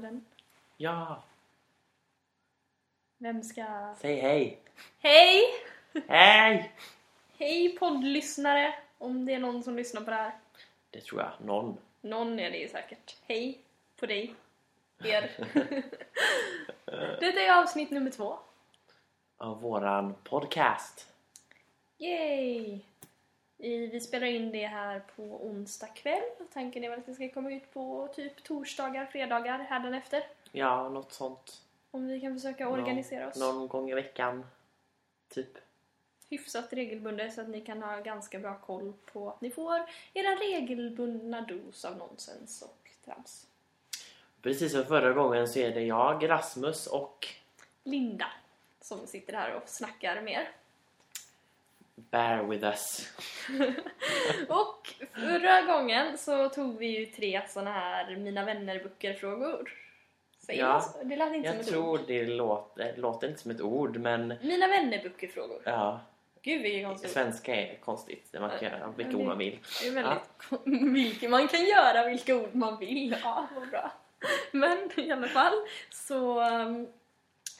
vinnaren. Ja, Vem ska... säg hej! Hej! Hej! Hej poddlyssnare! Om det är någon som lyssnar på det här. Det tror jag. Någon. Någon är det ju säkert. Hej på dig. Er. Detta är avsnitt nummer två. Av våran podcast. Yay! Vi spelar in det här på onsdag kväll. Tanken är väl att det ska komma ut på typ torsdagar, fredagar hädanefter. Ja, något sånt. Om vi kan försöka organisera oss Någon, någon gång i veckan. Typ. hyfsat regelbundet så att ni kan ha ganska bra koll på att ni får era regelbundna dos av nonsens och trams. Precis som förra gången så är det jag, Rasmus och Linda som sitter här och snackar med er. Bear with us. Och förra gången så tog vi ju tre såna här Mina vänner-böcker-frågor. Ja? Det lät inte som Jag ett tror ord. det låter, det låter inte som ett ord men Mina vänner-böcker-frågor. ja, Gud vilket konstigt. svenska är konstigt. Man kan göra vilka ord man vill. Det är väldigt kon- vilka, man kan göra vilka ord man vill. Ja, vad bra. Men i alla fall så, um,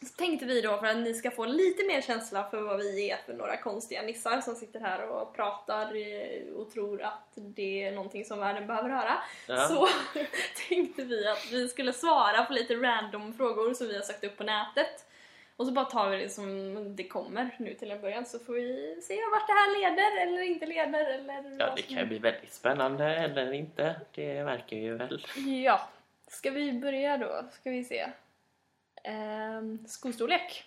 så tänkte vi då för att ni ska få lite mer känsla för vad vi är för några konstiga nissar som sitter här och pratar eh, och tror att det är någonting som världen behöver höra. Ja. Så tänkte vi att vi skulle svara på lite random frågor som vi har sökt upp på nätet. Och så bara tar vi det som det kommer nu till en början så får vi se vart det här leder eller inte leder eller Ja, det kan ju bli väldigt spännande eller inte. Det märker vi ju väl. Ja. Ska vi börja då? Ska vi se. Ehm, skostorlek.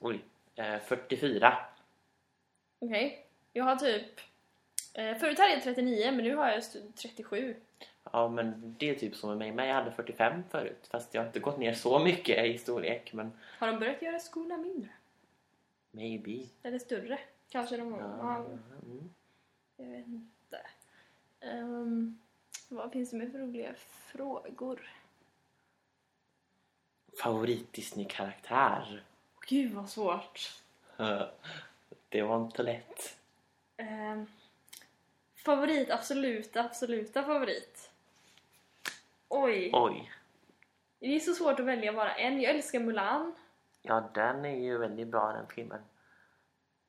Oj, eh, 44. Okej. Jag har typ... Eh, förut hade jag 39 men nu har jag st- 37. Ja, men det är typ som med mig. Men jag hade 45 förut. Fast jag har inte gått ner så mycket i storlek. Men Har de börjat göra skorna mindre? maybe. Eller större? Kanske de har. Ja, mm. jag vet inte. Ehm, vad finns det med för roliga frågor? Favorit Disney-karaktär? Gud vad svårt. Det var inte lätt. Ehm, favorit, absoluta, absoluta favorit. Oj. Oj. Det är så svårt att välja bara en. Jag älskar Mulan. Ja, den är ju väldigt bra den filmen.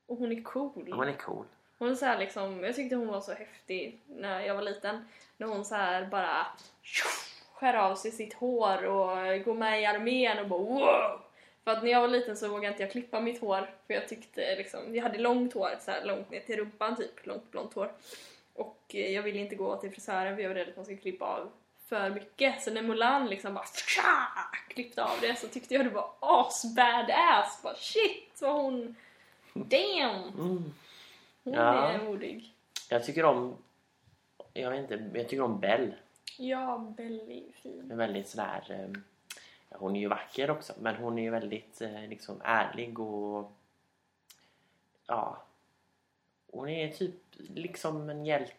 Och hon är cool. Hon är cool. Hon är så här liksom, jag tyckte hon var så häftig när jag var liten. När hon så här bara skär av sig sitt hår och går med i armén och bara wow! För att när jag var liten så vågade inte jag klippa mitt hår för jag tyckte liksom, jag hade långt hår så här långt ner till rumpan typ, långt blont hår. Och eh, jag ville inte gå till frisören för jag var rädd att man skulle klippa av för mycket. Så när Mulan liksom bara klippte av det så tyckte jag det var as badass. Bara shit vad hon... Damn! Mm. Hon Ja. är modig. Jag tycker om... Jag vet inte, jag tycker om Belle. Ja, väldigt fin. Hon är väldigt sådär... eh, Hon är ju vacker också, men hon är ju väldigt eh, liksom ärlig och... Ja. Hon är typ liksom en hjälte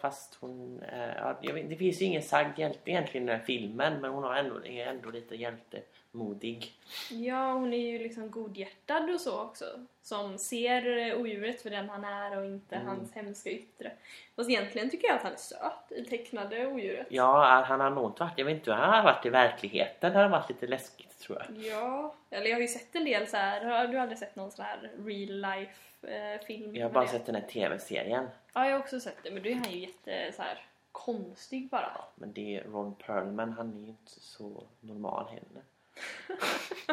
fast hon... eh, Ja, vet, det finns ju ingen sagd hjälte egentligen i den här filmen men hon har ändå, är ändå lite hjältemodig. Ja, hon är ju liksom godhjärtad och så också. Som ser eh, odjuret för den han är och inte Mm. hans hemska yttre. Fast egentligen tycker jag att han är söt i tecknade odjuret. Ja, han har nog inte varit... Jag vet inte hur han har varit i verkligheten. Det har varit lite läskigt tror jag. Ja, eller jag har ju sett en del så här. Har du aldrig sett någon sån här real life eh, film? Jag har bara sett den här tv-serien. Ja, jag har också sett det. Men då är han ju jätte så här konstig bara. Men det är Ron Perlman, han är ju inte så normal heller.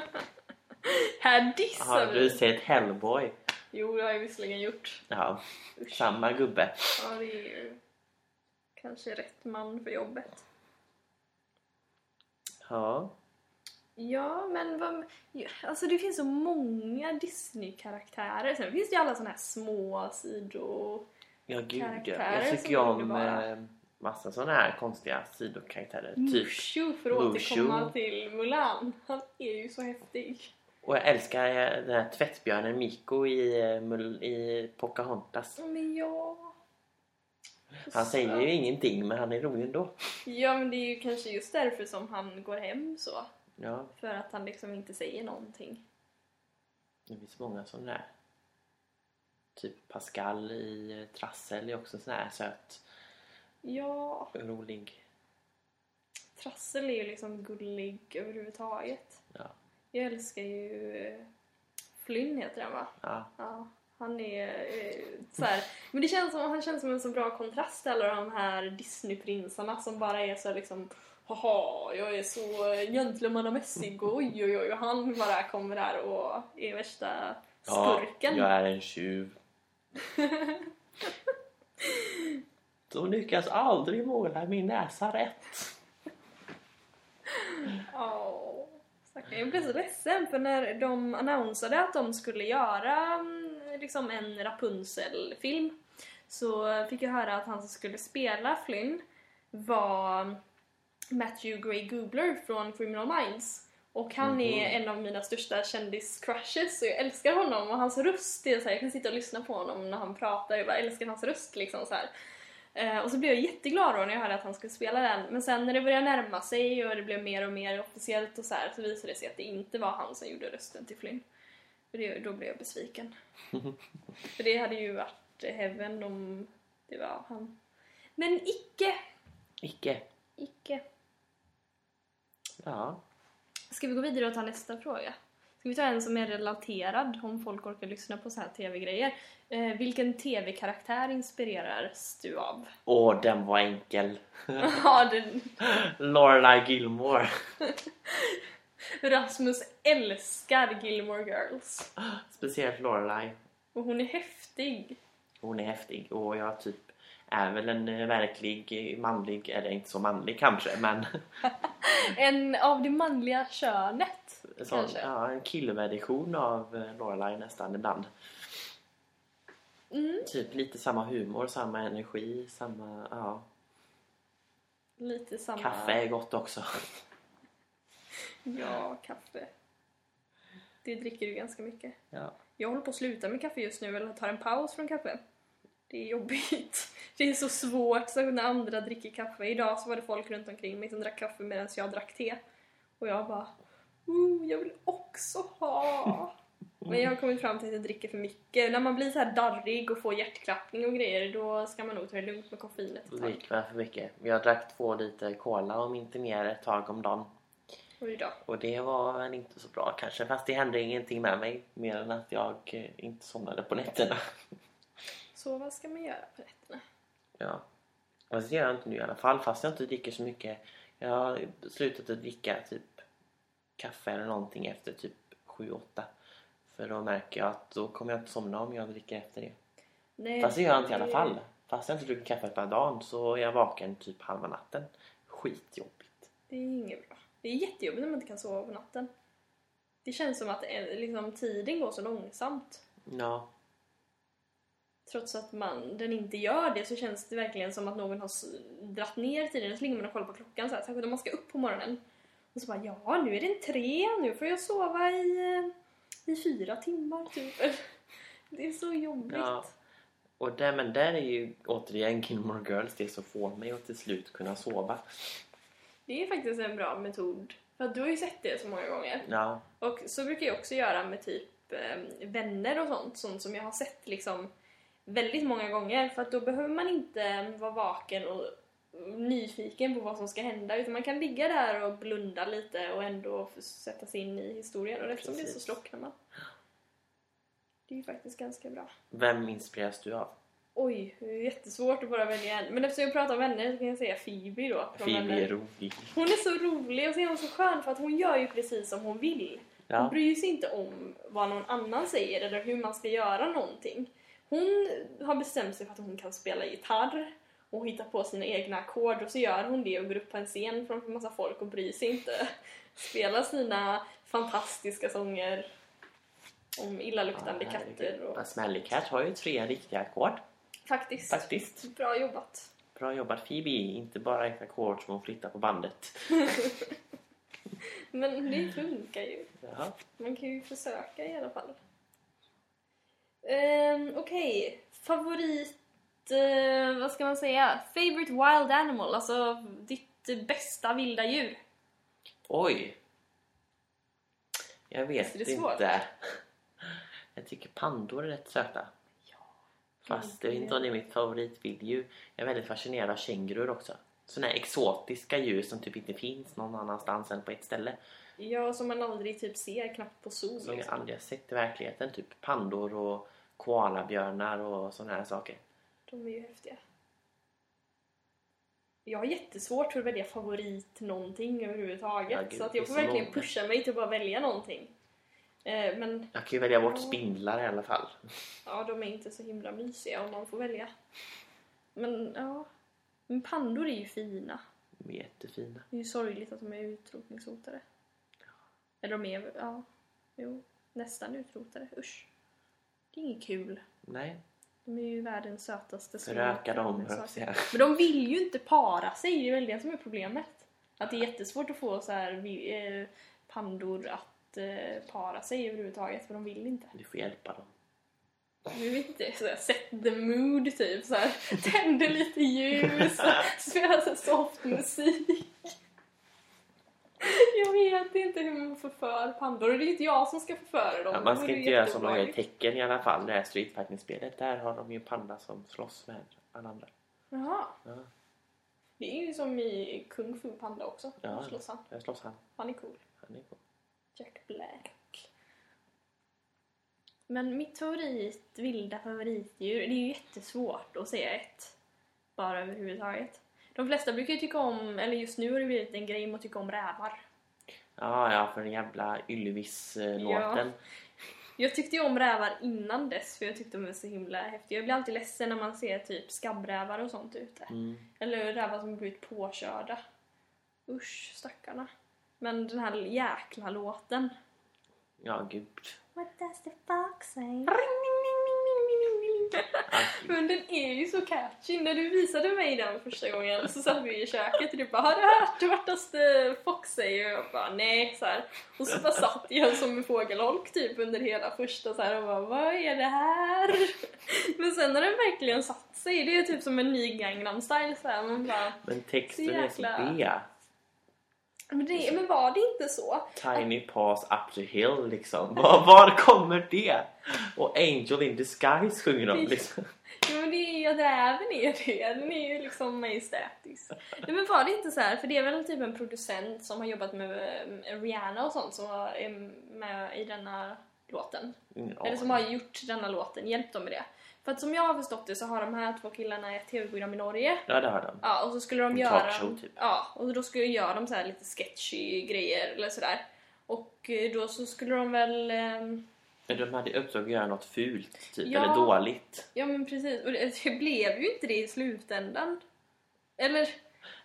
Här dissar Har du sett Hellboy? Jo, det har jag visserligen gjort. Ja, Usch. samma gubbe. Ja, det är ju kanske rätt man för jobbet. Ja. Ja, men vad... ja, Alltså det finns så många Disney-karaktärer. Sen finns det ju alla såna här små sidor... Ja, gud ja. Karaktärer Jag tycker ju om eh, massa såna här konstiga sidokaraktärer. Typ. Mushu, för att återkomma till Mulan. Han är ju så häftig. Och jag älskar eh, den här tvättbjörnen Miko i, eh, i Pocahontas. Men ja... Han säger ju ingenting men han är rolig ändå. Ja, men det är ju kanske just därför som han går hem så. Ja, För att han liksom inte säger någonting. det finns många sådana där. Typ Pascal i eh, Trassel är också sån här söt Ja, rolig. Trassel är ju liksom gullig överhuvudtaget. Ja. Jag älskar ju eh, Flynn heter han va? Ja. Ja, han är eh, så här. Men det känns som, han känns som en så bra kontrast till alla de här Disneyprinsarna som bara är så liksom Haha, jag är så gentlemannamässig och oj oj oj och han bara kommer där och är värsta skurken. jag är en tjuv. De lyckas aldrig måla min näsa rätt. Oh. Jag blev så ledsen för när de annonsade att de skulle göra mm, liksom en Rapunzel-film så fick jag höra att han som skulle spela Flynn var mm, Matthew Gray Goobler från Criminal Minds. Och han är en av mina största kändis-crushes och jag älskar honom och hans röst är så här, jag kan sitta och lyssna på honom när han pratar, jag bara älskar hans röst liksom så. Eh, och så blev jag jätteglad då när jag hörde att han skulle spela den. Men sen när det började närma sig och det blev mer och mer officiellt och så här, så visade det sig att det inte var han som gjorde rösten till Flynn. För det, då blev jag besviken. För det hade ju varit Heaven om det var han. Men icke! Icke. Icke. Ja. Ska vi gå vidare och ta nästa fråga? Ska vi ta en som är relaterad om folk orkar lyssna på så här tv-grejer? Eh, vilken tv-karaktär inspireras du av? Åh, den var enkel. Ja, den, Lorelai Gilmore. Rasmus älskar Gilmore Girls. Speciellt Lorelai. Och hon är häftig. Hon är häftig och jag typ är väl en eh, verklig eh, manlig, eller inte så manlig kanske, men En av det manliga könet, sån, kanske. ja, en killversion av eh, Lorelai nästan ibland. Mm, Typ lite samma humor, samma energi, samma... Ja. lite samma... Kaffe är gott också. Ja, kaffe. Det dricker du ganska mycket. Ja. Jag håller på att sluta med kaffe just nu, eller tar en paus från kaffe. Det är jobbigt. Det är så svårt så när andra dricker kaffe. Idag så var det folk runt omkring mig som drack kaffe medan jag drack te. Och jag bara, oh, jag vill också ha. Men jag har kommit fram till att jag dricker för mycket. När man blir så här darrig och får hjärtklappning och grejer, då ska man nog ta det lugnt med koffeinet ett tag. man för mycket. Jag drack två liter cola om inte mer ett tag om dagen. Oj då. Och det var väl inte så bra kanske. Fast det hände ingenting med mig. Mer än att jag eh, inte somnade på nätterna. Så vad ska man göra på nätterna? Ja. Och det gör jag inte nu i alla fall. Fast jag inte dricker så mycket. Jag har slutat att dricka typ kaffe eller någonting efter typ 7-8. För då märker jag att då kommer jag inte somna om jag dricker efter det. Nej, Fast det gör jag inte i alla fall. Fast jag inte druckit kaffe på dagen så är jag vaken typ halva natten. Skitjobbigt. Det är inget bra. Det är jättejobbigt när man inte kan sova på natten. Det känns som att eh, liksom, tiden går så långsamt. Ja. Trots att man, den inte gör det så känns det verkligen som att någon har dratt ner tiden. Så ligger man och kollar på klockan så här, särskilt om man ska upp på morgonen. Och så bara ja, nu är det en tre, nu får jag sova i, eh, i fyra timmar typ. Det är så jobbigt. Ja. Och där, men där är ju återigen Gilmore Girls det som får mig att till slut kunna sova. Det är faktiskt en bra metod. För att du har ju sett det så många gånger. Ja. Och så brukar jag också göra med typ eh, vänner och sånt, sånt som jag har sett liksom väldigt många gånger. För att då behöver man inte vara vaken och nyfiken på vad som ska hända utan man kan ligga där och blunda lite och ändå sätta sig in i historien och eftersom det är så slocknar man. Det är ju faktiskt ganska bra. Vem inspireras du av? Oj, det är jättesvårt att bara välja en. Men eftersom jag pratar om vänner så kan jag säga Phoebe då. Phoebe Vänner. är rolig. Hon är så rolig och så är hon så skön för att hon gör ju precis som hon vill. Hon Ja. bryr sig inte om vad någon annan säger eller hur man ska göra någonting. Hon har bestämt sig för att hon kan spela gitarr och hitta på sina egna ackord och så gör hon det och går upp på en scen framför massa folk och bryr sig inte. Spelar sina fantastiska sånger om illaluktande katter och... Smelly Cat har ju tre riktiga ackord. Faktiskt. Faktiskt. Bra jobbat. Bra jobbat Phoebe. Inte bara ett ackord som hon flyttar på bandet. Men det funkar ju. Jaha. Man kan ju försöka i alla fall. Um, Okej, favorit... eh, vad ska man säga? Favorite wild animal, alltså ditt bästa vilda djur. Oj! Jag vet det svårt? inte. Jag tycker pandor är rätt söta. Ja. Fast jag vet inte om det är mitt favoritvilddjur. Jag är väldigt fascinerad av kängurur också. Såna här exotiska djur som typ inte finns någon annanstans än på ett ställe. Ja, som man aldrig typ ser knappt på sol. Som jag Liksom. aldrig har sett i verkligheten. Typ pandor och koalabjörnar och såna här saker. De är ju häftiga. Jag har jättesvårt för att välja favorit någonting överhuvudtaget. Ja, gud, så att jag får verkligen många. pusha mig till att bara välja någonting. Eh, men Jag kan ju välja bort Ja. spindlar i alla fall. ja, de är inte så himla mysiga om man får välja. Men ja, men pandor är ju fina. De är jättefina. Det är ju sorgligt att de är utrotningshotade. Eller de är, ja, jo, nästan utrotade. Usch. Det är inget kul. Nej, De är ju världens sötaste små föröka dem säga. Men de vill ju inte para sig, det är väl det som är problemet. Att det är jättesvårt att få så här eh, pandor att eh, para sig överhuvudtaget, för de vill inte. Du får hjälpa dem. Jag vet inte, så här, set the mood typ så här, tänder lite ljus, spelar så soft musik. Jag vet inte hur man förför pandor och det är inte jag som ska förföra dem. Ja, man ska inte göra som de gör i tecken i alla fall. Det här Street Fighting-spelet. Där har de ju en panda som slåss med alla andra. Jaha. Ja, Det är ju som i Kung Fu Panda också. Ja. Där slåss han. där slåss han. Han är cool. Han är cool. Jack Black. Men mitt favorit, vilda favoritdjur, det är ju jättesvårt att säga ett. Bara överhuvudtaget. De flesta brukar ju tycka om, eller just nu har det blivit en grej med att tycka om rävar. Ja, ja, för den jävla Ylvis-låten. Jag tyckte ju om rävar innan dess för jag tyckte de var så himla häftiga. Jag blir alltid ledsen när man ser typ skabbrävar och sånt ute. Mm. Eller rävar som blivit påkörda. Usch, stackarna. Men den här jäkla låten. Ja, gud. What does the fox say? Ja, Men den är ju så catchy. När du visade mig den första gången så satt vi i köket och du bara Har du hört What does the fox say? Och jag bara nej så här. Och så bara satt jag som en fågelholk typ under hela första så här och bara Vad är det här? Men sen när den verkligen satt sig, det är typ som en ny Gangnam style så här. Man bara, Men texten är så B. men, det, men var det inte så? Tiny paws up the hill liksom. Var, var kommer det? Och Angel in disguise sjunger de liksom. Jo men det är ju att räven är det. Den är ju liksom majestätisk. Nej men var det inte så här, för det är väl typ en producent som har jobbat med eh, Rihanna och sånt som är med i denna låten. Ja. Eller som har gjort denna låten, hjälpt dem med det. För att som jag har förstått det så har de här två killarna ett tv-program i Norge. Ja, det har de. Ja, och så skulle de En göra... talkshow, typ. Ja, och då skulle göra de så här lite sketchy grejer eller sådär. Och eh, då så skulle de väl... ehm, de hade uppdrag att göra något fult, typ. Ja. Eller dåligt. Ja men precis, och det, det blev ju inte det i slutändan. Eller?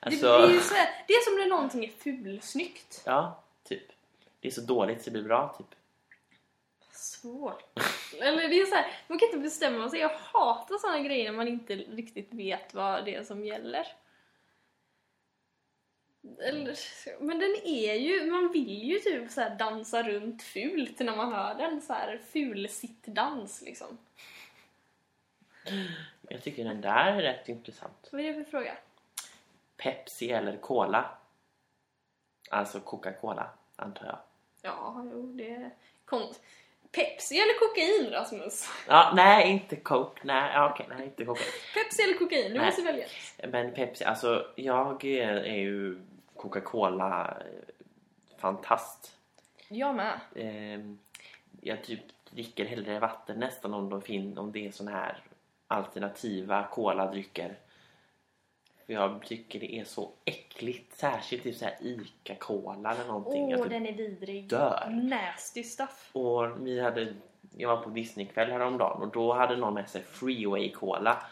Alltså, Det, blir ju så här, det är som när någonting är fulsnyggt. ja, typ. Det är så dåligt så det blir bra, typ. Svårt. Eller det är så här, man kan inte bestämma sig. Jag hatar såna grejer när man inte riktigt vet vad det är som gäller. Eller, men den är ju, man vill ju typ så dansa runt fult när man hör den. Så här ful dans liksom. Jag tycker den där är rätt intressant. Vad är det för fråga? Pepsi eller Cola? Alltså Coca-Cola, antar jag. Ja, jo det är konst. Pepsi eller kokain Rasmus? Ja, nej, inte Coke. Nej, ja, okej, nej, inte Coca. Pepsi eller kokain? Du Nej. måste välja. Men Pepsi, alltså jag är, ju Coca-Cola eh, fantast. Jag med. Ehm, jag typ dricker hellre vatten nästan om, de fin- om det är såna här alternativa coladrycker. För jag tycker det är så äckligt. Särskilt typ så här Ica-cola eller någonting. Åh, typ den är vidrig. dör. Nasty stuff. Och vi hade, jag var på Disneykväll häromdagen och då hade någon med sig Freeway Cola.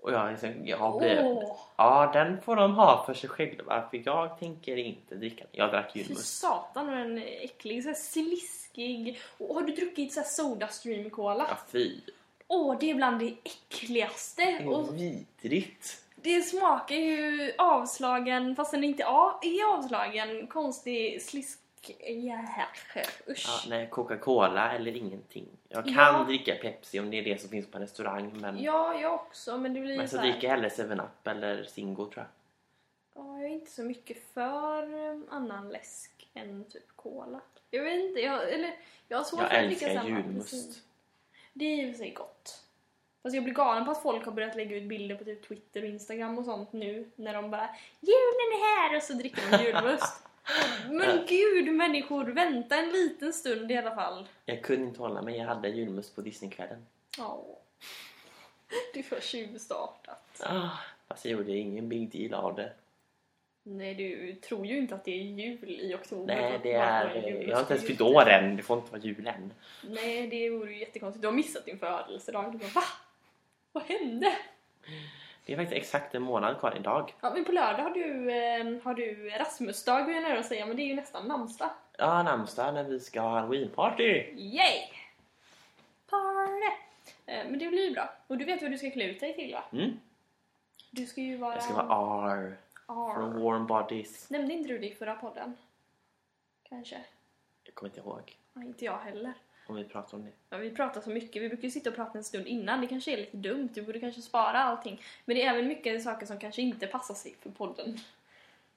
Och jag, liksom, jag blev... Åh, Ja, den får de ha för sig själva. För jag tänker inte dricka den. Jag drack fy julmust. satan vad den är äcklig. Så här sliskig. Och har du druckit så här soda stream cola? Ja, fy. Åh, det är bland det äckligaste. Och vidrigt. Det smakar ju avslagen, fast den inte är avslagen. Konstig slisk... Ja, usch. Ja, nej, Coca-Cola eller ingenting. Jag kan Ja. dricka Pepsi om det är det som finns på en restaurang. Men, Ja, jag också, men det blir men så så här... dricker jag hellre 7-Up eller Zingo tror jag. Ja, jag är inte så mycket för eh, annan läsk än typ cola. Jag vet inte, jag, eller jag har svårt Jag att dricka älskar samma julmust. apelsin. Det är för sig gott. Fast jag blir galen på att folk har börjat lägga ut bilder på typ Twitter och Instagram och sånt nu när de bara Julen är här! och så dricker de julmust. Men gud människor, vänta en liten stund i alla fall. Jag kunde inte hålla mig, jag hade julmust på Disneykvällen. Ja. Är för tjuvstartat. Ah, fast jag gjorde ingen big deal av det. Nej, du tror ju inte att det är jul i oktober. Nej, det är... Jag har inte ens fyllt år än, det får inte vara jul än. Nej, det vore ju jättekonstigt. Du har missat din födelsedag. Du bara, va? Vad hände? Det är faktiskt exakt en månad kvar idag. Ja, men på lördag har du, eh, har du Rasmusdag vill jag nära säga, men det är ju nästan namnsdag. Ja, namnsdag när vi ska ha halloweenparty. Yay! Party! Eh, men det blir ju bra. Och du vet vad du ska klä ut dig till va? Mm. Du ska ju vara... Jag ska vara R från R. Warm Bodies. Nämnde inte du det i förra podden? Kanske? Jag kommer inte ihåg Ja, inte jag heller. Om vi pratar om det. Ja, vi pratar så mycket, vi brukar ju sitta och prata en stund innan. Det kanske är lite dumt, du borde kanske spara allting. Men det är även mycket saker som kanske inte passar sig för podden.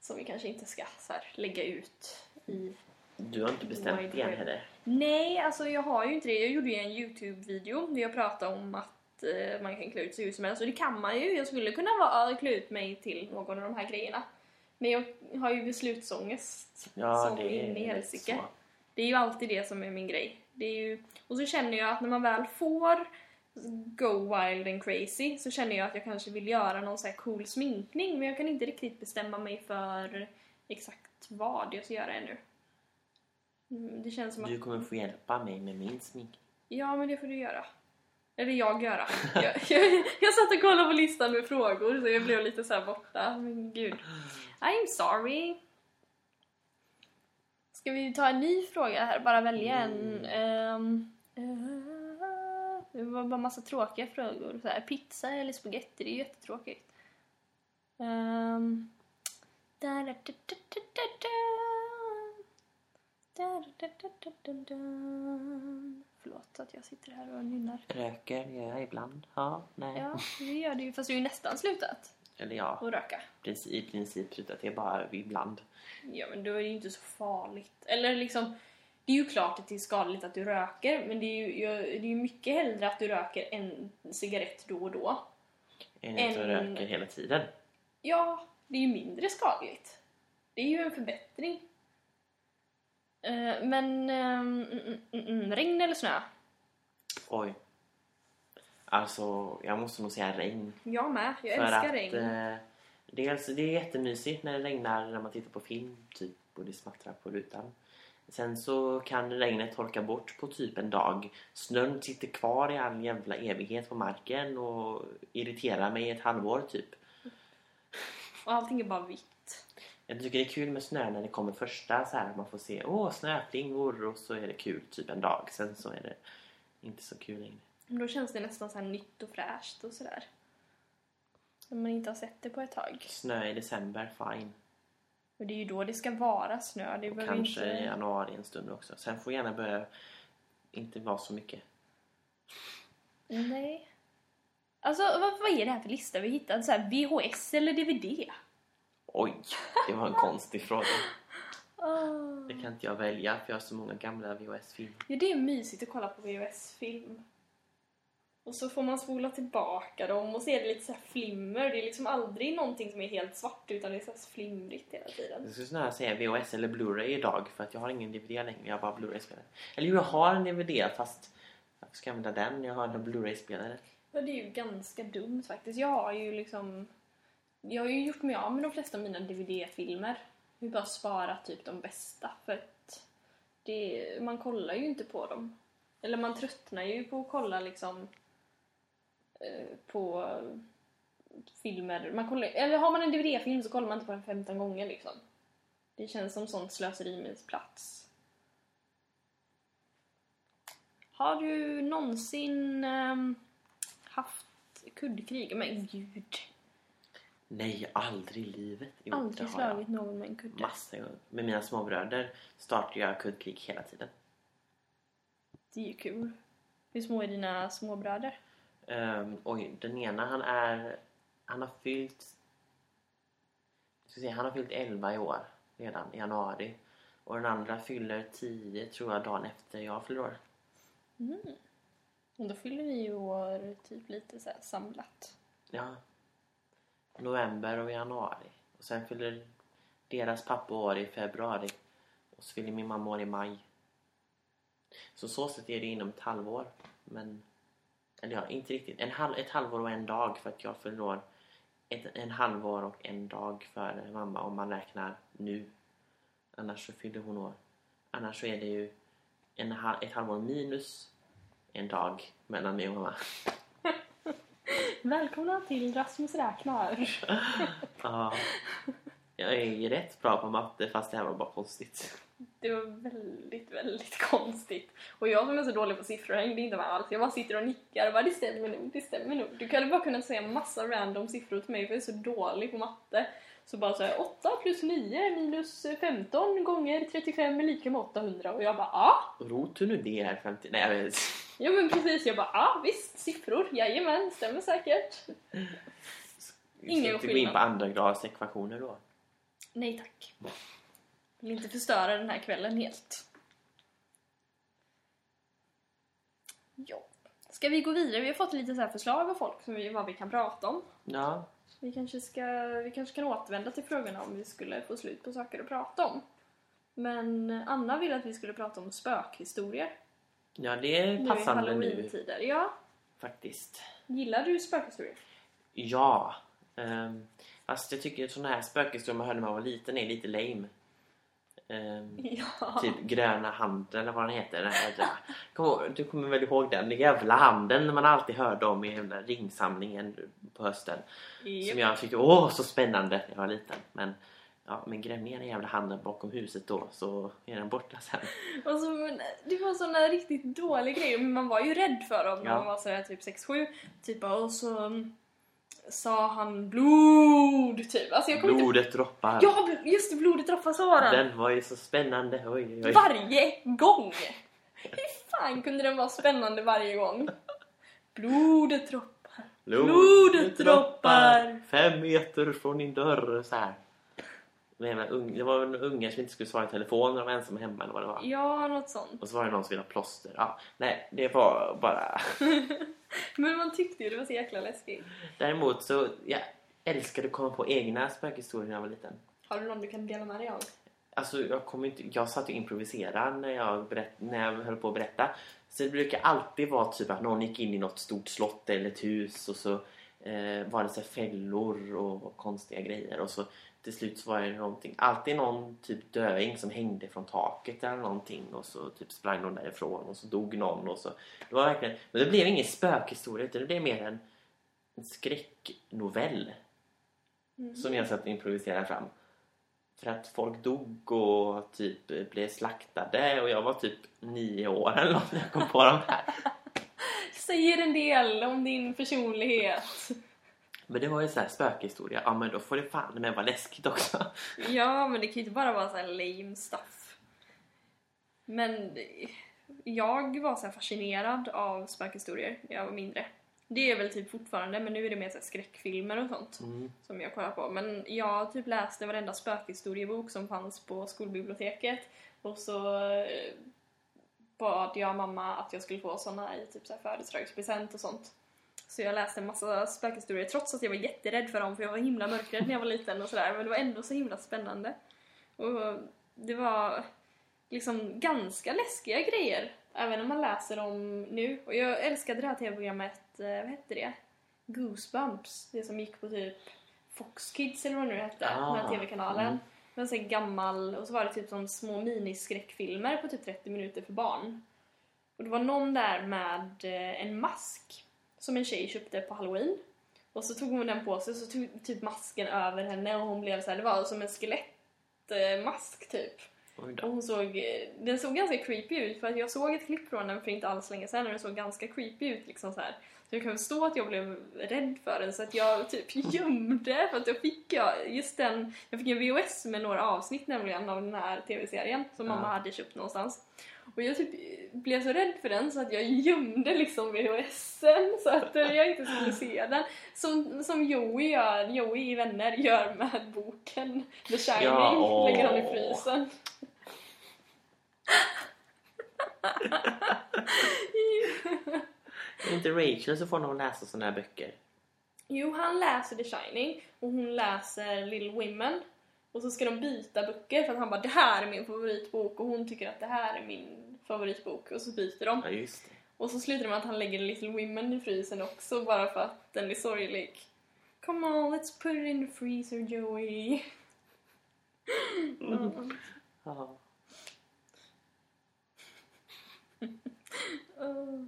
Som vi kanske inte ska så här, lägga ut i... Du har inte bestämt det än heller. Nej, alltså jag har ju inte det. Jag gjorde ju en YouTube-video där jag pratade om att eh, man kan klä ut sig hur som helst. Och det kan man ju. Jag skulle kunna vara, klä ut mig till någon av de här grejerna. Men jag har ju beslutsångest. Ja, som det in i helsike. Det är ju alltid det som är min grej. Det är ju... Och så känner jag att när man väl får go wild and crazy så känner jag att jag kanske vill göra någon så här cool sminkning men jag kan inte riktigt bestämma mig för exakt vad jag ska göra ännu. Mm, Det känns som att... Du kommer få hjälpa mig med min smink. Ja, men det får du göra. Eller jag göra. jag, jag, jag satt och kollade på listan med frågor så jag blev lite så här borta. Men gud. I'm sorry. Ska vi ta en ny fråga här? Bara välja en. Ehm, eh, det var bara massa tråkiga frågor. Så här, pizza eller spaghetti? Det är jättetråkigt. Um. Förlåt att jag sitter här och nynnar. Röker gör jag ibland. Ja, nej. Ja, det gör du ju. Fast du har ju nästan slutat Eller ja, att röka. i princip slutat. Det är bara ibland. Ja, men då är det ju inte så farligt. Eller liksom, det är ju klart att det är skadligt att du röker, men det är ju, det är ju mycket hellre att du röker en cigarett då och då. Än att En- röker hela tiden. Ja, det är ju mindre skadligt. Det är ju en förbättring. Eh, men, ehm, mm, mm, mm, regn eller snö? Oj. Alltså, jag måste nog säga regn. Jag med, jag För älskar att, regn. Eh, dels, det är jättemysigt när det regnar när man tittar på film, typ, och det smattrar på rutan. Sen så kan regnet torka bort på typ en dag. Snön sitter kvar i all jävla evighet på marken och irriterar mig i ett halvår typ. Och allting är bara vitt. Jag tycker det är kul med snö när det kommer första så här man får se åh snöflingor och så är det kul typ en dag. Sen så är det inte så kul längre. Då känns det nästan så nytt och fräscht och sådär. När man inte har sett det på ett tag. Snö i december, fine. Och det är ju då det ska vara snö. Det Och kanske i inte... januari en stund också. Sen får gärna börja inte vara så mycket. Nej. Alltså vad, vad är det här för lista vi hittat? Så här VHS eller DVD? Oj, det var en konstig fråga. Oh. Det kan inte jag välja för jag har så många gamla VHS-filmer. Ja, det är mysigt att kolla på VHS-film. Och så får man spola tillbaka dem och så är det lite så flimmer. Det är liksom aldrig någonting som är helt svart utan det är så flimrigt hela tiden. Jag skulle snarare säga VHS eller Blu-ray idag för att jag har ingen DVD längre. Jag har bara Blu-ray-spelare. Eller jo, jag har en DVD fast jag ska använda den. Jag har en Blu-ray-spelare. Ja, det är ju ganska dumt faktiskt. Jag har ju liksom... Jag har ju gjort mig av med de flesta av mina DVD-filmer. Jag har bara sparat typ de bästa för att det, man kollar ju inte på dem. Eller man tröttnar ju på att kolla liksom på filmer. Man kollar, eller har man en DVD-film så kollar man inte på den 15 gånger liksom. Det känns som sånt slöseri med plats. Har du någonsin ehm, haft kuddkrig? Men gud. Nej, aldrig i livet. Jo, aldrig slagit någon med en kudde. Massa gånger. Med mina småbröder startar jag kuddkrig hela tiden. Det är ju kul. Hur små är dina småbröder? Um, oj, den ena han är... Han har fyllt... Jag ska säga, han har fyllt 11 i år redan i januari. Och den andra fyller 10 tror jag dagen efter jag fyller år. Mm. Och då fyller ni ju år typ lite så samlat. Ja. November och januari. Och sen fyller deras pappa år i februari. Och så fyller min mamma år i maj. Så så sätt är det inom ett halvår. Men... Eller ja, inte riktigt. En halv, ett halvår och en dag för att jag fyller år. Ett, en halvår och en dag för mamma om man räknar nu. Annars så fyller hon år. Annars så är det ju en, ett halvår minus en dag mellan mig och mamma. Välkomna till Rasmus räknar. Ja. Jag är ju rätt bra på matte fast det här var bara konstigt. Det var väldigt, väldigt konstigt. Och jag som är så dålig på siffror hängde inte med alls. Jag bara sitter och nickar och bara det stämmer nog, det stämmer nog. Du hade bara kunnat säga massa random siffror till mig för jag är så dålig på matte. Så bara såhär 8 plus 9 minus 15 gånger 35 är lika med 800 och jag bara ja. Rot nu det är 50... Nej jag vet Ja men precis, jag bara ja visst siffror, jajamän, stämmer säkert. Ingen Ska inte gå in skillnad. på andra grads ekvationer då. Nej tack. Vill inte förstöra den här kvällen helt. Ja. Ska vi gå vidare? Vi har fått lite så här förslag av folk som vi, vad vi kan prata om. Ja. Vi kanske, ska, vi kanske kan återvända till frågorna om vi skulle få slut på saker att prata om. Men Anna ville att vi skulle prata om spökhistorier. Ja det är Nu passande nu halloween-tider. Ja. faktiskt. Gillar du spökhistorier? Ja. Um, fast jag tycker sådana här spökhistorier man hörde när man var liten är lite lame. Ehm, Ja. Typ gröna handen eller vad den heter. Kom du kommer väl ihåg den? Den jävla handen man alltid hörde om i jävla ringsamlingen på hösten. Japp. Som jag tyckte åh så spännande när jag var liten. Men, ja, men gräv ner den jävla handen bakom huset då så är den borta sen. Och så, det var såna riktigt dåliga grejer, men man var ju rädd för dem när Ja. man var sådär typ 6-7. Typ och så sa han blod, typ. Alltså jag kommer inte... Blodet droppar. Ja, just det, blodet droppar så var den. Var ju så spännande. Oj, oj. Varje gång! Hur fan kunde den vara spännande varje gång? Blodet droppar. Blodet droppar. Fem meter från din dörr så här. Ung- Det var en unge som inte skulle svara i telefon när de var ensamma hemma eller vad det var. Ja, något sånt. Och så var det någon som ville ha plåster. Ja, nej, det var bara... Men man tyckte ju det var så jäkla läskigt. Däremot så, jag älskade att komma på egna spökhistorier när jag var liten. Har du någon du kan dela med dig av? Alltså jag kommer inte, jag satt och improviserade när jag, berätt, när jag höll på att berätta. Så det brukar alltid vara typ att någon gick in i något stort slott eller ett hus och så eh, var det så fällor och konstiga grejer och så till slut så var det någonting, alltid någon typ döing som hängde från taket eller någonting och så typ sprang någon därifrån och så dog någon och så. Det var verkligen, men det blev ingen spökhistoria utan det blev mer en, en skräcknovell Mm. som jag satt och improviserade fram. För att folk dog och typ blev slaktade och jag var typ nio år eller något när jag kom på de här. Säger en del om din personlighet. Men det var ju så här spökhistoria. Ja men då får det fan men vara läskigt också. Ja, men det kan ju inte bara vara så här lame stuff. Men jag var så fascinerad av spökhistorier när jag var mindre. Det är väl typ fortfarande, men nu är det mer så skräckfilmer och sånt Mm. som jag kollar på. Men jag typ läste varenda spökhistoriebok som fanns på skolbiblioteket och så eh, bad jag mamma att jag skulle få såna i typ så födelsedagspresent och sånt. Så jag läste en massa spökhistorier trots att jag var jätterädd för dem för jag var himla mörkrädd när jag var liten och sådär men det var ändå så himla spännande. Och det var liksom ganska läskiga grejer även när man läser dem nu. Och jag älskade det här tv-programmet, eh, vad hette det? Goosebumps, det som gick på typ Fox Kids eller vad det nu hette, den här Ah, tv-kanalen. mm. Det var gammal, och så var det typ som små miniskräckfilmer på typ 30 minuter för barn. Och det var någon där med eh, en mask som en tjej köpte på halloween. Och så tog hon den på sig och så tog typ masken över henne och hon blev så här, det var som en skelettmask typ. Och då. hon såg, den såg ganska creepy ut för att jag såg ett klipp från den för inte alls länge sedan och den såg ganska creepy ut liksom så här. Så jag kan förstå att jag blev rädd för den så att jag typ gömde för att jag fick jag, just den, jag fick en VHS med några avsnitt nämligen av den här tv-serien som Ja. mamma hade köpt någonstans. Och jag typ blev så rädd för den så att jag gömde liksom VHSen så att jag inte skulle se den. Som, som Joey gör, Joey i Vänner gör med boken The Shining, Ja, lägger han i frysen. Är inte Rachel så får hon läsa såna här böcker. Jo, han läser The Shining och hon läser Little Women. Och så ska de byta böcker för att han bara det här är min favoritbok och hon tycker att det här är min favoritbok och så byter de. Ja, just det. Och så slutar det med att han lägger Little Women i frysen också bara för att den är sorglig. Come on, let's put it in the freezer Joey. Mm. Ja. Uh,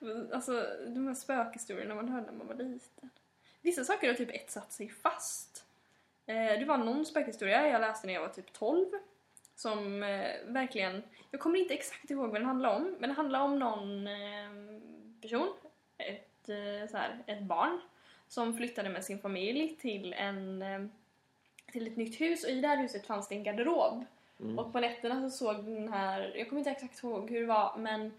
alltså de här spökhistorierna man hörde när man var liten. Vissa saker har typ etsat sig fast. Eh, det var någon spökhistoria jag läste när jag var typ 12 som eh, verkligen, jag kommer inte exakt ihåg vad den handlar om, men det handlar om någon eh, person, ett, så här, ett barn, som flyttade med sin familj till, en, till ett nytt hus och i det här huset fanns det en garderob. Mm. Och på nätterna så såg den här, jag kommer inte exakt ihåg hur det var, men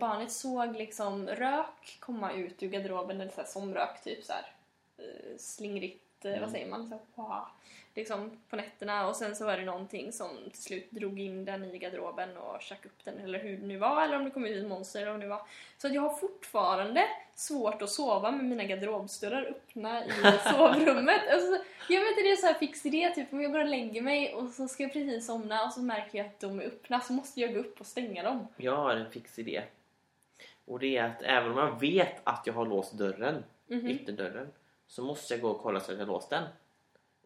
barnet såg liksom rök komma ut ur garderoben, eller så här somrök typ så här slingrigt, Mm. vad säger man, så wow, liksom på nätterna och sen så var det någonting som till slut drog in den i garderoben och tjack upp den eller hur det nu var eller om det kom ut ett monster eller om det var. Så att jag har fortfarande svårt att sova med mina garderobsdörrar öppna i sovrummet. Alltså, jag vet inte, det är så här fix idé typ om jag går och lägger mig och så ska jag precis somna och så märker jag att de är öppna så måste jag gå upp och stänga dem. Jag har en fix idé. Och det är att även om jag vet att jag har låst dörren, Mhm. ytterdörren, så måste jag gå och kolla så att jag låst den.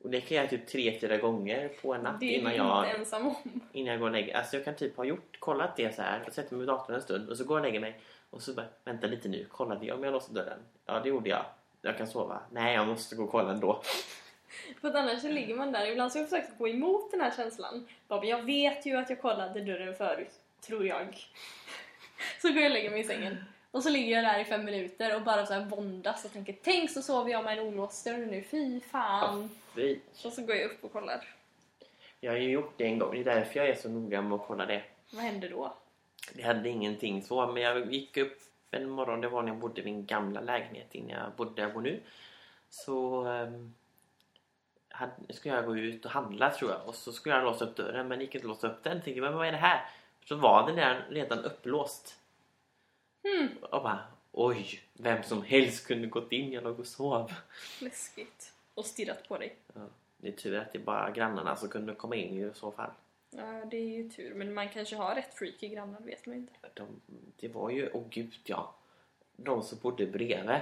Och det kan jag typ tre, fyra gånger på en natt innan jag, ensam om. innan jag går och lägger Alltså jag kan typ ha gjort, kollat det så här och sätter mig vid datorn en stund och så går jag och lägger mig och så bara, vänta lite nu, kollade jag om jag låste dörren? Ja, det gjorde jag. Jag kan sova. Nej, jag måste gå och kolla ändå. För att annars så ligger man där. Ibland så har jag försökt gå emot den här känslan. Bara, jag vet ju att jag kollade dörren förut, tror jag. Så går jag och lägger mig i sängen. Och så ligger jag där i fem minuter och bara så här våndas och tänker tänk så sover jag med en olåst dörr nu, fy fan. Vi, Och så går jag upp och kollar. jag har ju gjort det en gång, det är därför jag är så noga med att kolla det. Vad händer då? Det hade ingenting så, men jag gick upp en morgon, det var när jag bodde i min gamla lägenhet innan jag bodde där jag bor nu. Så um, hade, skulle jag gå ut och handla tror jag och så skulle jag låsa upp dörren men gick inte låsa upp den. Tänkte men vad är det här? Så var den där redan upplåst. Hmm, Och bara oj, vem som helst kunde gått in, jag låg och sov. läskigt. Och stirrat på dig. Ja, det är tur att det är bara grannarna som kunde komma in i så fall. Ja, det är ju tur. Men man kanske har rätt freaky grannar, vet man inte. De, det var ju, åh gud ja, de som bodde bredvid.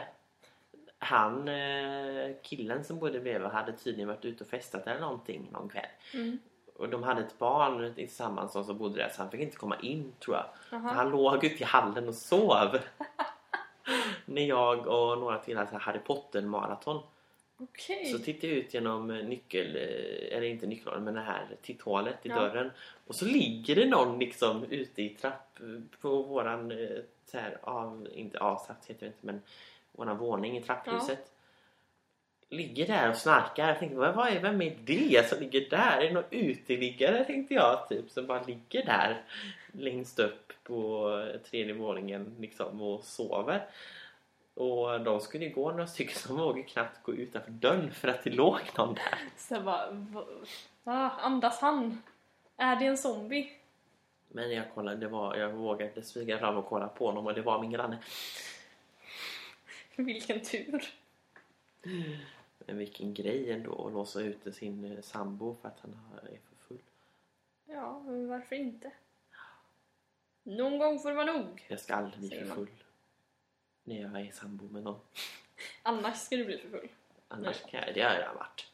Han, eh, killen som bodde bredvid hade tydligen varit ute och festat eller någonting någon kväll. Mm. Och de hade ett barn tillsammans som bodde där så han fick inte komma in tror jag. Aha. Han låg ute i hallen och sov. När jag och några till hade Harry Potter-maraton. Okej. Så tittade jag ut genom nyckel, eh, eller inte nyckelhålet men det här titthålet i Ja. dörren. Och så ligger det någon liksom ute i trapp på våran, eh, så här, av, inte avsats heter det inte men våran våning i trapphuset. Ligger där och snarkar. Jag tänkte, vad vad är, vem är det som ligger där? Är det någon uteliggare tänkte jag typ som bara ligger där längst upp på tredje våningen liksom och sover. Och de skulle ju gå några stycken som vågade knappt gå utanför dörren för att det låg någon där. Så jag bara, ah, andas han? Är det en zombie? Men jag kollade, det var, jag vågade smyga fram och kolla på honom och det var min granne. Vilken tur. Vilken grej ändå att låsa ute sin eh, sambo för att han är för full. Ja, men varför inte? Någon gång får det vara nog. Jag ska aldrig bli för full. När jag är sambo med någon. Annars ska du bli för full. Annars kan jag, det har jag varit.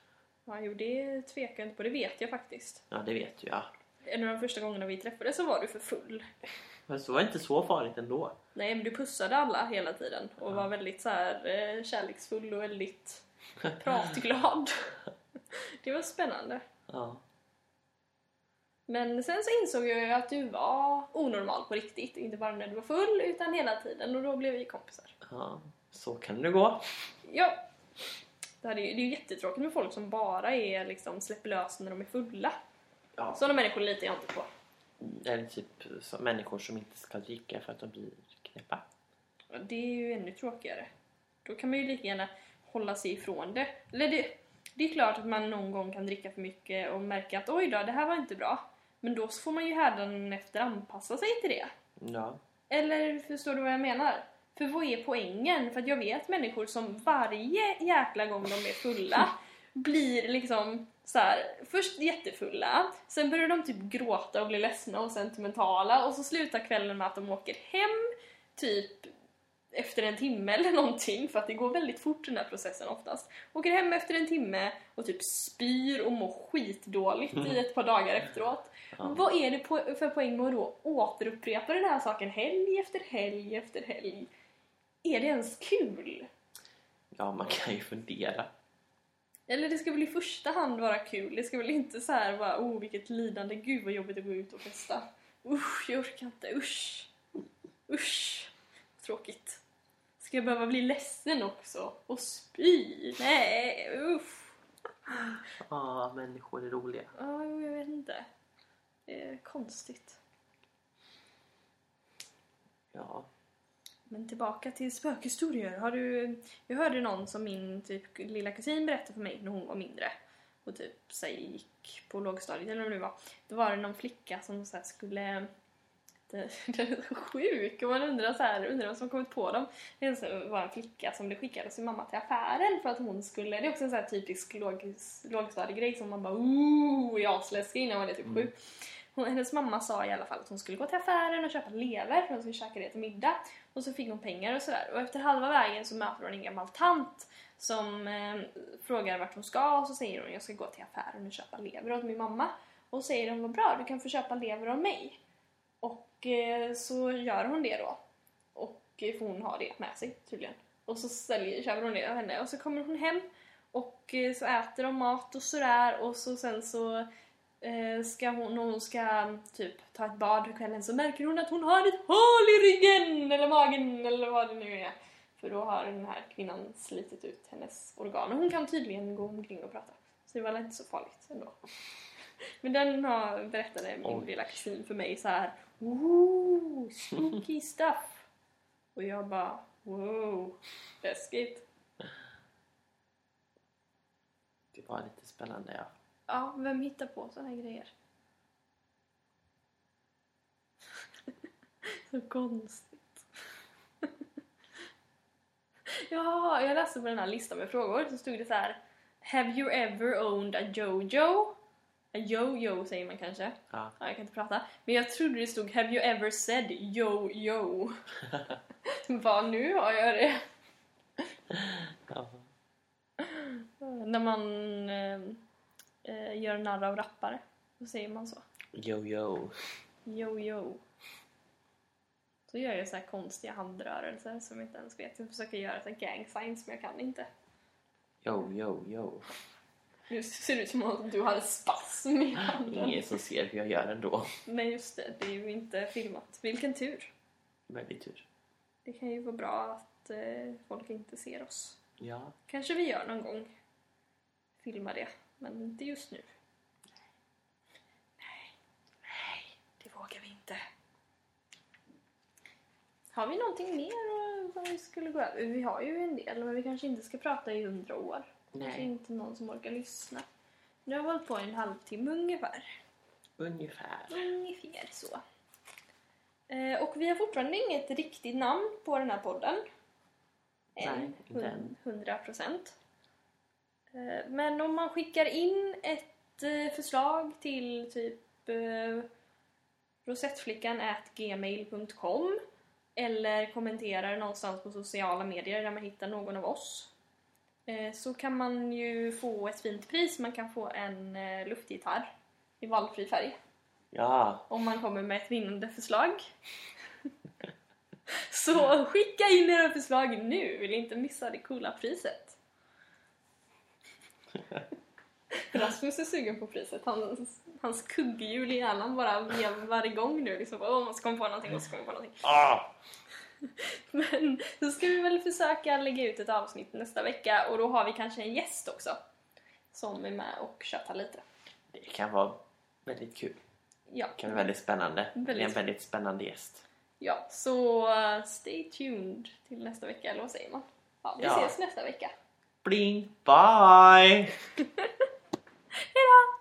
Ja, jo, det tvekar jag inte på. Det vet jag faktiskt. Ja, det vet jag. En av de första gångerna vi träffades så var du för full. Men så var inte så farligt ändå. Nej, men du pussade alla hela tiden och var väldigt så här eh, kärleksfull och väldigt pratglad. Det var spännande. Ja. Men sen så insåg jag ju att du var onormal på riktigt. Inte bara när du var full utan hela tiden och då blev vi kompisar. ja, så kan det gå. Ja. Det, hade ju, det är ju jättetråkigt med folk som bara är liksom släpper lös när de är fulla. Ja. Sådana människor litar jag inte på. Eller typ som människor som inte ska dricka för att de blir knäppa. Ja, Det är ju ännu tråkigare. Då kan man ju lika gärna hålla sig ifrån det. Eller det, det är klart att man någon gång kan dricka för mycket och märka att oj då, det här var inte bra. Men då får man ju hädanefter anpassa sig till det. Ja. Eller förstår du vad jag menar? För vad är poängen? För att jag vet människor som varje jäkla gång de är fulla blir liksom så här, först jättefulla, sen börjar de typ gråta och bli ledsna och sentimentala och så slutar kvällen med att de åker hem typ efter en timme eller någonting för att det går väldigt fort den här processen oftast. Åker hem efter en timme och typ spyr och mår skitdåligt i ett par dagar efteråt. Ja. Vad är det po- för poäng med att då återupprepa den här saken helg efter helg efter helg? Är det ens kul? ja, man kan ju fundera. Eller det ska väl i första hand vara kul? Det ska väl inte så här vara oh vilket lidande, gud vad jobbigt att gå ut och festa. Usch, jag orkar inte, usch. Usch, tråkigt. Ska jag behöva bli ledsen också? Och spy? Nej, usch. Ja, människor är roliga. Ja, jo, jag vet inte. Det är konstigt. Ja. Men tillbaka till spökhistorier. Har du... Jag hörde någon som min typ lilla kusin berättade för mig när hon var mindre och typ säg, gick på lågstadiet eller vad det nu var. Då var det någon flicka som så skulle... Det, det är så sjuk och man undrar så här, undrar vem som kommit på dem. Det var en flicka som blev skickad av sin mamma till affären för att hon skulle... Det är också en så här typisk låg, lågstadiegrej som man bara ooh, är asläskig innan man är typ sju. Hon, hennes mamma sa i alla fall att hon skulle gå till affären och köpa lever för hon skulle käka det till middag. Och så fick hon pengar och sådär. Och efter halva vägen så möter hon en gammal tant som eh, frågar vart hon ska och så säger hon jag ska gå till affären och köpa lever åt min mamma. Och säger de vad bra, du kan få köpa lever av mig. Och eh, så gör hon det då. Och eh, hon ha det med sig tydligen. Och så säljer, köper hon det av henne och så kommer hon hem och eh, så äter de mat och sådär och så sen så ska hon, när hon ska typ ta ett bad på kvällen så märker hon att hon har ett hål i ryggen eller magen eller vad det nu är. För då har den här kvinnan slitit ut hennes organ och hon kan tydligen gå omkring och prata. Så det var väl inte så farligt ändå. Men den har, berättade min Oj. lilla kusin för mig så här. Ooh, spooky stuff. Och jag bara wow, läskigt. Det var lite spännande, ja. Ja, vem hittar på såna här grejer? så konstigt. ja, jag läste på den här listan med frågor så stod det så här. Have you ever owned a jojo? Yo-yo säger man kanske. Ja. Ja, jag kan inte prata. Men jag trodde det stod Have you ever said yo-yo? Vad nu har jag det. ja. När man eh, eh, gör narr av rappare. Då säger man så. Yo, yo. Yo, yo. Så gör jag så här konstiga handrörelser som jag inte ens vet. Jag försöker göra så här gang signs men jag kan inte. Yo, yo, yo. Nu ser det ut som att du har spasm i handen. Ingen som ser hur jag gör ändå. Nej just det, det är ju inte filmat. Vilken tur. Väldigt tur. Det kan ju vara bra att eh, folk inte ser oss. Ja. Kanske vi gör någon gång. Filma det, men inte just nu. Nej. Nej, det vågar vi inte. Har vi någonting mer vad vi skulle gå över? Vi har ju en del, men vi kanske inte ska prata i hundra år. Nej. inte någon som orkar lyssna. Nu har vi hållit på en halvtimme ungefär. Ungefär. Ungefär så. Eh, och vi har fortfarande inget riktigt namn på den här podden. Nej, Än. än. 100 procent. Eh, men om man skickar in ett eh, förslag till typ eh, rosettflickan gmail.com eller kommenterar någonstans på sociala medier där man hittar någon av oss så kan man ju få ett fint pris. Man kan få en eh, luftgitarr i valfri färg Ja. om man kommer med ett vinnande förslag. Så skicka in era förslag nu, vill inte missa det coola priset. Rasmus är sugen på priset. Hans, hans kugghjul i hjärnan bara vevar igång nu. Liksom, Åh, man ska komma på någonting, man ska komma på någonting. Ah! Men då ska vi väl försöka lägga ut ett avsnitt nästa vecka och då har vi kanske en gäst också. Som är med och tjötar lite. Det kan vara väldigt kul. Ja, Det kan vara väldigt spännande. Det är Väldigt. en väldigt spännande gäst. ja så uh, stay tuned till nästa vecka, eller vad säger man? Ja, vi Ja. ses nästa vecka. Bling! Bye! Hejdå!